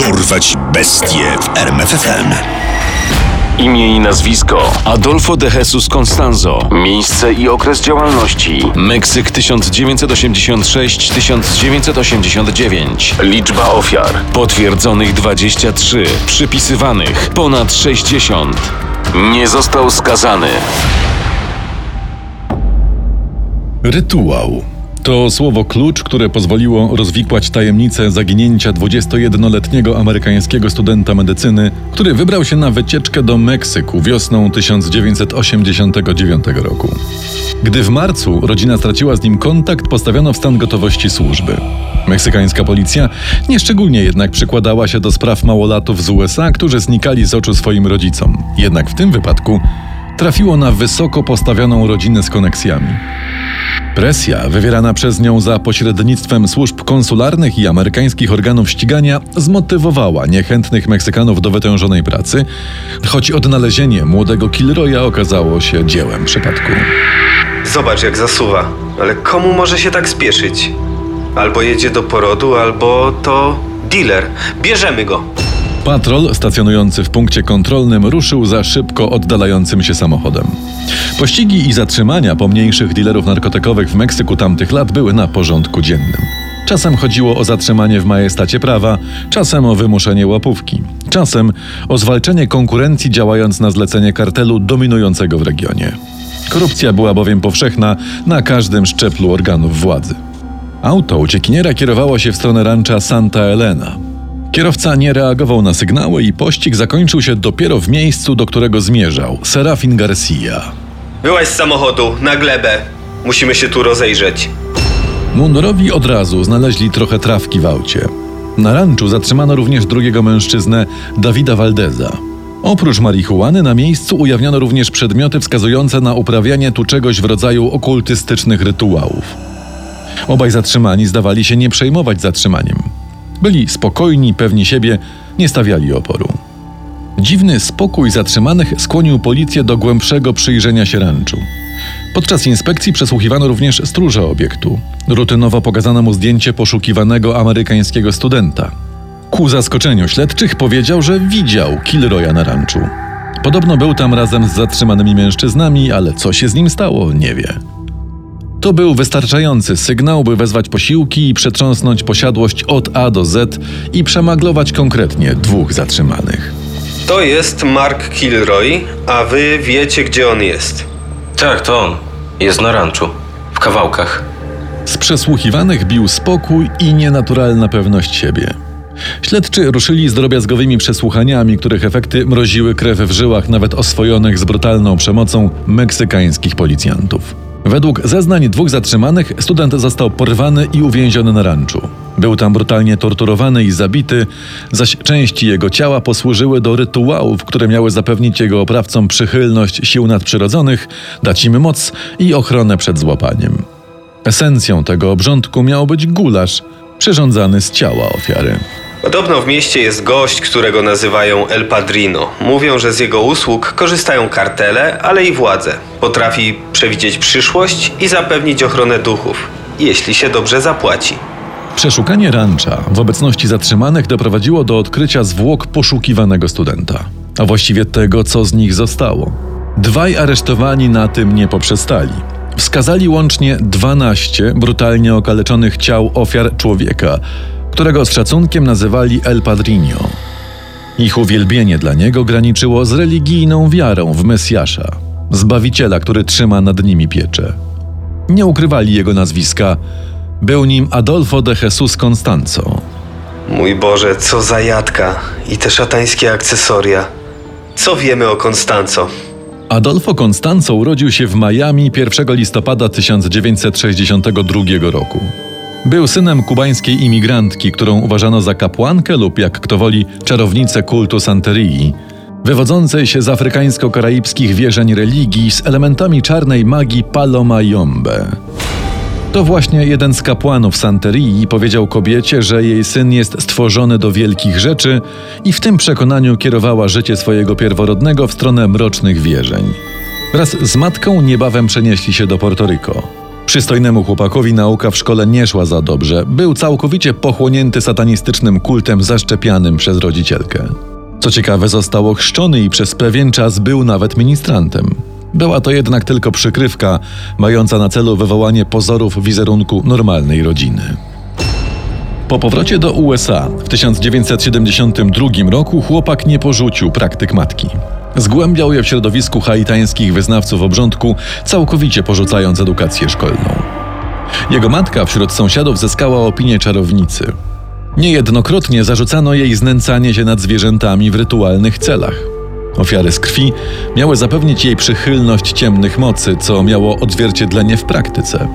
Dorwać bestie w RMFFM. Imię i nazwisko Adolfo de Jesus Constanzo. Miejsce i okres działalności Meksyk 1986-1989. Liczba ofiar potwierdzonych 23, przypisywanych ponad 60. Nie został skazany. Rytuał. To słowo klucz, które pozwoliło rozwikłać tajemnicę zaginięcia 21-letniego amerykańskiego studenta medycyny, który wybrał się na wycieczkę do Meksyku wiosną 1989 roku. Gdy w marcu rodzina straciła z nim kontakt, postawiono w stan gotowości służby. Meksykańska policja nieszczególnie jednak przykładała się do spraw małolatów z USA, którzy znikali z oczu swoim rodzicom. Jednak w tym wypadku trafiło na wysoko postawioną rodzinę z koneksjami. Presja wywierana przez nią za pośrednictwem służb konsularnych i amerykańskich organów ścigania zmotywowała niechętnych Meksykanów do wytężonej pracy, choć odnalezienie młodego Kilroya okazało się dziełem przypadku. Zobacz jak zasuwa, ale komu może się tak spieszyć? Albo jedzie do porodu, albo to dealer. Bierzemy go. Patrol stacjonujący w punkcie kontrolnym ruszył za szybko oddalającym się samochodem. Pościgi i zatrzymania pomniejszych dealerów narkotykowych w Meksyku tamtych lat były na porządku dziennym. Czasem chodziło o zatrzymanie w majestacie prawa, czasem o wymuszenie łapówki, czasem o zwalczenie konkurencji działając na zlecenie kartelu dominującego w regionie. Korupcja była bowiem powszechna na każdym szczeplu organów władzy. Auto uciekiniera kierowało się w stronę rancha Santa Elena. Kierowca nie reagował na sygnały i pościg zakończył się dopiero w miejscu, do którego zmierzał Serafin Garcia. Wyłaź z samochodu, na glebę. Musimy się tu rozejrzeć. Mundurowi od razu znaleźli trochę trawki w aucie. Na ranczu zatrzymano również drugiego mężczyznę, Dawida Valdeza. Oprócz marihuany na miejscu ujawniono również przedmioty wskazujące na uprawianie tu czegoś w rodzaju okultystycznych rytuałów. Obaj zatrzymani zdawali się nie przejmować zatrzymaniem. Byli spokojni, pewni siebie, nie stawiali oporu. Dziwny spokój zatrzymanych skłonił policję do głębszego przyjrzenia się ranczu. Podczas inspekcji przesłuchiwano również stróża obiektu. Rutynowo pokazano mu zdjęcie poszukiwanego amerykańskiego studenta. Ku zaskoczeniu śledczych powiedział, że widział Kilroya na ranczu. Podobno był tam razem z zatrzymanymi mężczyznami, ale co się z nim stało, nie wie. To był wystarczający sygnał, by wezwać posiłki i przetrząsnąć posiadłość od A do Z i przemaglować konkretnie dwóch zatrzymanych. To jest Mark Kilroy, a wy wiecie gdzie on jest. Tak, to on. Jest na ranczu. W kawałkach. Z przesłuchiwanych bił spokój i nienaturalna pewność siebie. Śledczy ruszyli z drobiazgowymi przesłuchaniami, których efekty mroziły krew w żyłach nawet oswojonych z brutalną przemocą meksykańskich policjantów. Według zeznań dwóch zatrzymanych student został porwany i uwięziony na ranczu. Był tam brutalnie torturowany i zabity, zaś części jego ciała posłużyły do rytuałów, które miały zapewnić jego oprawcom przychylność sił nadprzyrodzonych, dać im moc i ochronę przed złapaniem. Esencją tego obrządku miał być gulasz przyrządzany z ciała ofiary. Podobno w mieście jest gość, którego nazywają El Padrino. Mówią, że z jego usług korzystają kartele, ale i władze. Potrafi przewidzieć przyszłość i zapewnić ochronę duchów, jeśli się dobrze zapłaci. Przeszukanie rancza w obecności zatrzymanych doprowadziło do odkrycia zwłok poszukiwanego studenta, a właściwie tego, co z nich zostało. Dwaj aresztowani na tym nie poprzestali. Wskazali łącznie 12 brutalnie okaleczonych ciał ofiar człowieka, którego z szacunkiem nazywali El Padrino. Ich uwielbienie dla niego graniczyło z religijną wiarą w Mesjasza, Zbawiciela, który trzyma nad nimi pieczę. Nie ukrywali jego nazwiska, był nim Adolfo de Jesus Constanzo. Mój Boże, co za jadka i te szatańskie akcesoria. Co wiemy o Konstanco? Adolfo Constanzo urodził się w Miami 1 listopada 1962 roku. Był synem kubańskiej imigrantki, którą uważano za kapłankę lub, jak kto woli, czarownicę kultu Santerii, wywodzącej się z afrykańsko-karaibskich wierzeń religii z elementami czarnej magii Paloma Yombe. To właśnie jeden z kapłanów Santerii powiedział kobiecie, że jej syn jest stworzony do wielkich rzeczy i w tym przekonaniu kierowała życie swojego pierworodnego w stronę mrocznych wierzeń. Wraz z matką niebawem przenieśli się do Porto Rico. Przystojnemu chłopakowi nauka w szkole nie szła za dobrze. Był całkowicie pochłonięty satanistycznym kultem zaszczepianym przez rodzicielkę. Co ciekawe, został ochrzczony i przez pewien czas był nawet ministrantem. Była to jednak tylko przykrywka, mająca na celu wywołanie pozorów wizerunku normalnej rodziny. Po powrocie do USA w 1972 roku chłopak nie porzucił praktyk matki. Zgłębiał je w środowisku haitańskich wyznawców obrządku, całkowicie porzucając edukację szkolną. Jego matka wśród sąsiadów zyskała opinię czarownicy. Niejednokrotnie zarzucano jej znęcanie się nad zwierzętami w rytualnych celach. Ofiary z krwi miały zapewnić jej przychylność ciemnych mocy, co miało odzwierciedlenie w praktyce.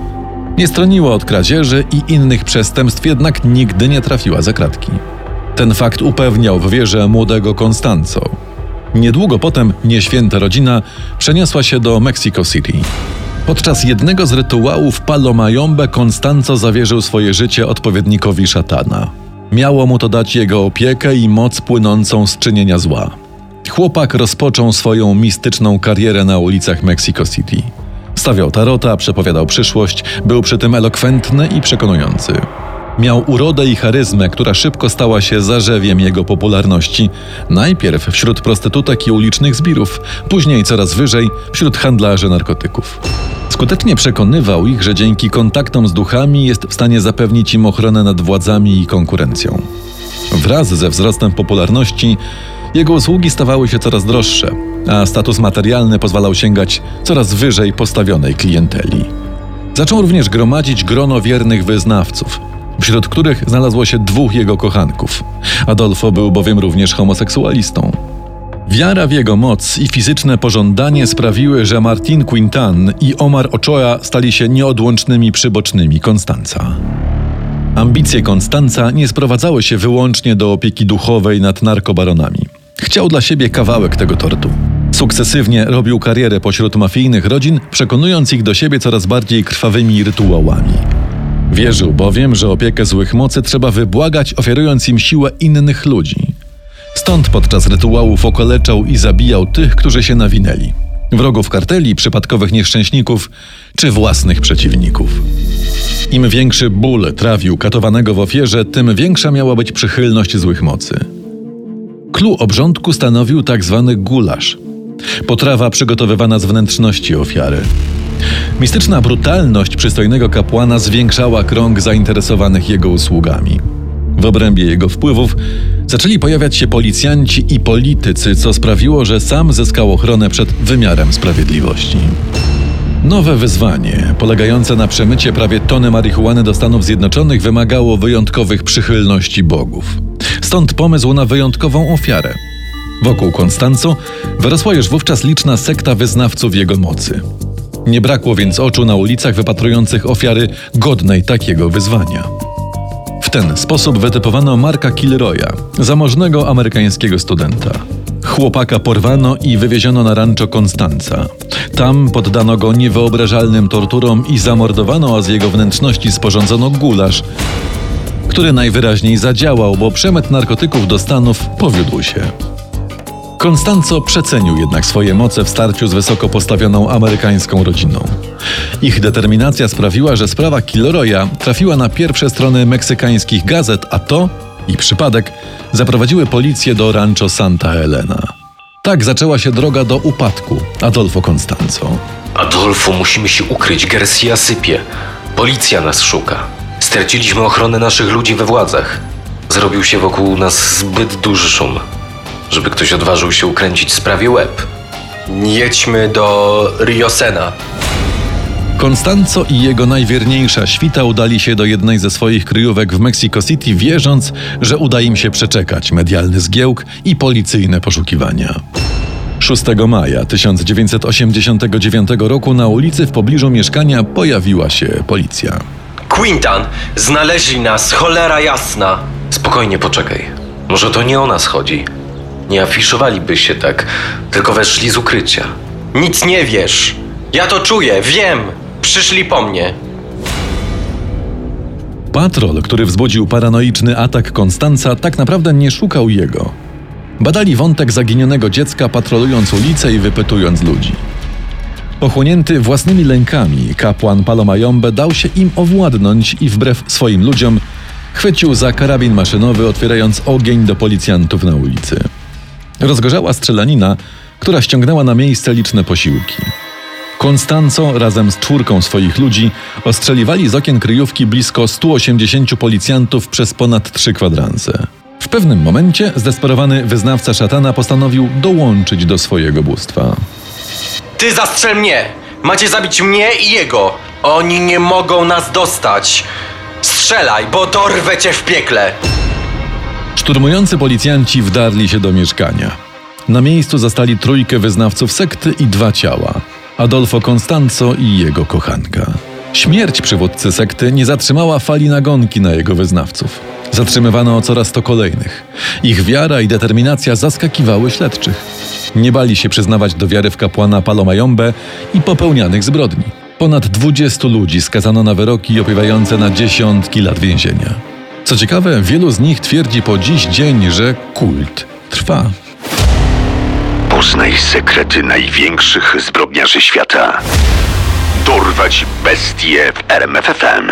Nie stroniła od kradzieży i innych przestępstw, jednak nigdy nie trafiła za kratki. Ten fakt upewniał w wierze młodego Konstanco. Niedługo potem nieświęta rodzina przeniosła się do Mexico City. Podczas jednego z rytuałów Palo Mayombe Konstanco zawierzył swoje życie odpowiednikowi szatana. Miało mu to dać jego opiekę i moc płynącą z czynienia zła. Chłopak rozpoczął swoją mistyczną karierę na ulicach Mexico City. Stawiał tarota, przepowiadał przyszłość, był przy tym elokwentny i przekonujący. Miał urodę i charyzmę, która szybko stała się zarzewiem jego popularności. Najpierw wśród prostytutek i ulicznych zbirów, później coraz wyżej wśród handlarzy narkotyków. Skutecznie przekonywał ich, że dzięki kontaktom z duchami jest w stanie zapewnić im ochronę nad władzami i konkurencją. Wraz ze wzrostem popularności jego usługi stawały się coraz droższe, a status materialny pozwalał sięgać coraz wyżej postawionej klienteli. Zaczął również gromadzić grono wiernych wyznawców, wśród których znalazło się dwóch jego kochanków. Adolfo był bowiem również homoseksualistą. Wiara w jego moc i fizyczne pożądanie sprawiły, że Martin Quintan i Omar Ochoa stali się nieodłącznymi przybocznymi Konstanca. Ambicje Konstanca nie sprowadzały się wyłącznie do opieki duchowej nad narkobaronami. Chciał dla siebie kawałek tego tortu. Sukcesywnie robił karierę pośród mafijnych rodzin, przekonując ich do siebie coraz bardziej krwawymi rytuałami. Wierzył bowiem, że opiekę złych mocy trzeba wybłagać, ofiarując im siłę innych ludzi. Stąd podczas rytuałów okaleczał i zabijał tych, którzy się nawinęli. Wrogów karteli, przypadkowych nieszczęśników czy własnych przeciwników. Im większy ból trawił katowanego w ofierze, tym większa miała być przychylność złych mocy. Klu obrządku stanowił tak zwany gulasz. Potrawa przygotowywana z wnętrzności ofiary. Mistyczna brutalność przystojnego kapłana zwiększała krąg zainteresowanych jego usługami. W obrębie jego wpływów zaczęli pojawiać się policjanci i politycy, co sprawiło, że sam zyskał ochronę przed wymiarem sprawiedliwości. Nowe wyzwanie, polegające na przemycie prawie tony marihuany do Stanów Zjednoczonych, wymagało wyjątkowych przychylności bogów. Stąd pomysł na wyjątkową ofiarę. Wokół Konstanco wyrosła już wówczas liczna sekta wyznawców jego mocy. Nie brakło więc oczu na ulicach wypatrujących ofiary godnej takiego wyzwania. W ten sposób wytypowano Marka Kilroya, zamożnego amerykańskiego studenta. Chłopaka porwano i wywieziono na rancho Konstanca. Tam poddano go niewyobrażalnym torturom i zamordowano, a z jego wnętrzności sporządzono gulasz, który najwyraźniej zadziałał, bo przemyt narkotyków do Stanów powiódł się. Konstanco przecenił jednak swoje moce w starciu z wysoko postawioną amerykańską rodziną. Ich determinacja sprawiła, że sprawa Kilroya trafiła na pierwsze strony meksykańskich gazet, a to i przypadek zaprowadziły policję do rancho Santa Elena. Tak zaczęła się droga do upadku Adolfo Constanzo. Adolfo, musimy się ukryć. Garcia sypie. Policja nas szuka. Straciliśmy ochronę naszych ludzi we władzach. Zrobił się wokół nas zbyt duży szum, żeby ktoś odważył się ukręcić sprawie łeb. Jedźmy do Riosena. Konstanco i jego najwierniejsza świta udali się do jednej ze swoich kryjówek w Mexico City, wierząc, że uda im się przeczekać medialny zgiełk i policyjne poszukiwania. 6 maja 1989 roku na ulicy w pobliżu mieszkania pojawiła się policja. Quintan, znaleźli nas, cholera jasna. Spokojnie poczekaj. Może to nie o nas chodzi. Nie afiszowaliby się tak, tylko weszli z ukrycia. Nic nie wiesz. Ja to czuję, wiem. Przyszli po mnie. Patrol, który wzbudził paranoiczny atak Konstanca, tak naprawdę nie szukał jego. Badali wątek zaginionego dziecka, patrolując ulice i wypytując ludzi. Pochłonięty własnymi lękami, kapłan Palomayombe dał się im owładnąć i wbrew swoim ludziom chwycił za karabin maszynowy, otwierając ogień do policjantów na ulicy. Rozgorzała strzelanina, która ściągnęła na miejsce liczne posiłki. Konstanco razem z czwórką swoich ludzi ostrzeliwali z okien kryjówki blisko 180 policjantów przez ponad trzy kwadranse. W pewnym momencie zdesperowany wyznawca szatana postanowił dołączyć do swojego bóstwa. Ty zastrzel mnie! Macie zabić mnie i jego! Oni nie mogą nas dostać! Strzelaj, bo dorwę cię w piekle! Szturmujący policjanci wdarli się do mieszkania. Na miejscu zastali trójkę wyznawców sekty i dwa ciała: Adolfo Constanzo i jego kochanka. Śmierć przywódcy sekty nie zatrzymała fali nagonki na jego wyznawców. Zatrzymywano coraz to kolejnych. Ich wiara i determinacja zaskakiwały śledczych. Nie bali się przyznawać do wiary w kapłana Palomayombe i popełnianych zbrodni. Ponad 20 ludzi skazano na wyroki opiewające na dziesiątki lat więzienia. Co ciekawe, wielu z nich twierdzi po dziś dzień, że kult trwa. Poznaj sekrety największych zbrodniarzy świata. Dorwać bestie w RMFFM.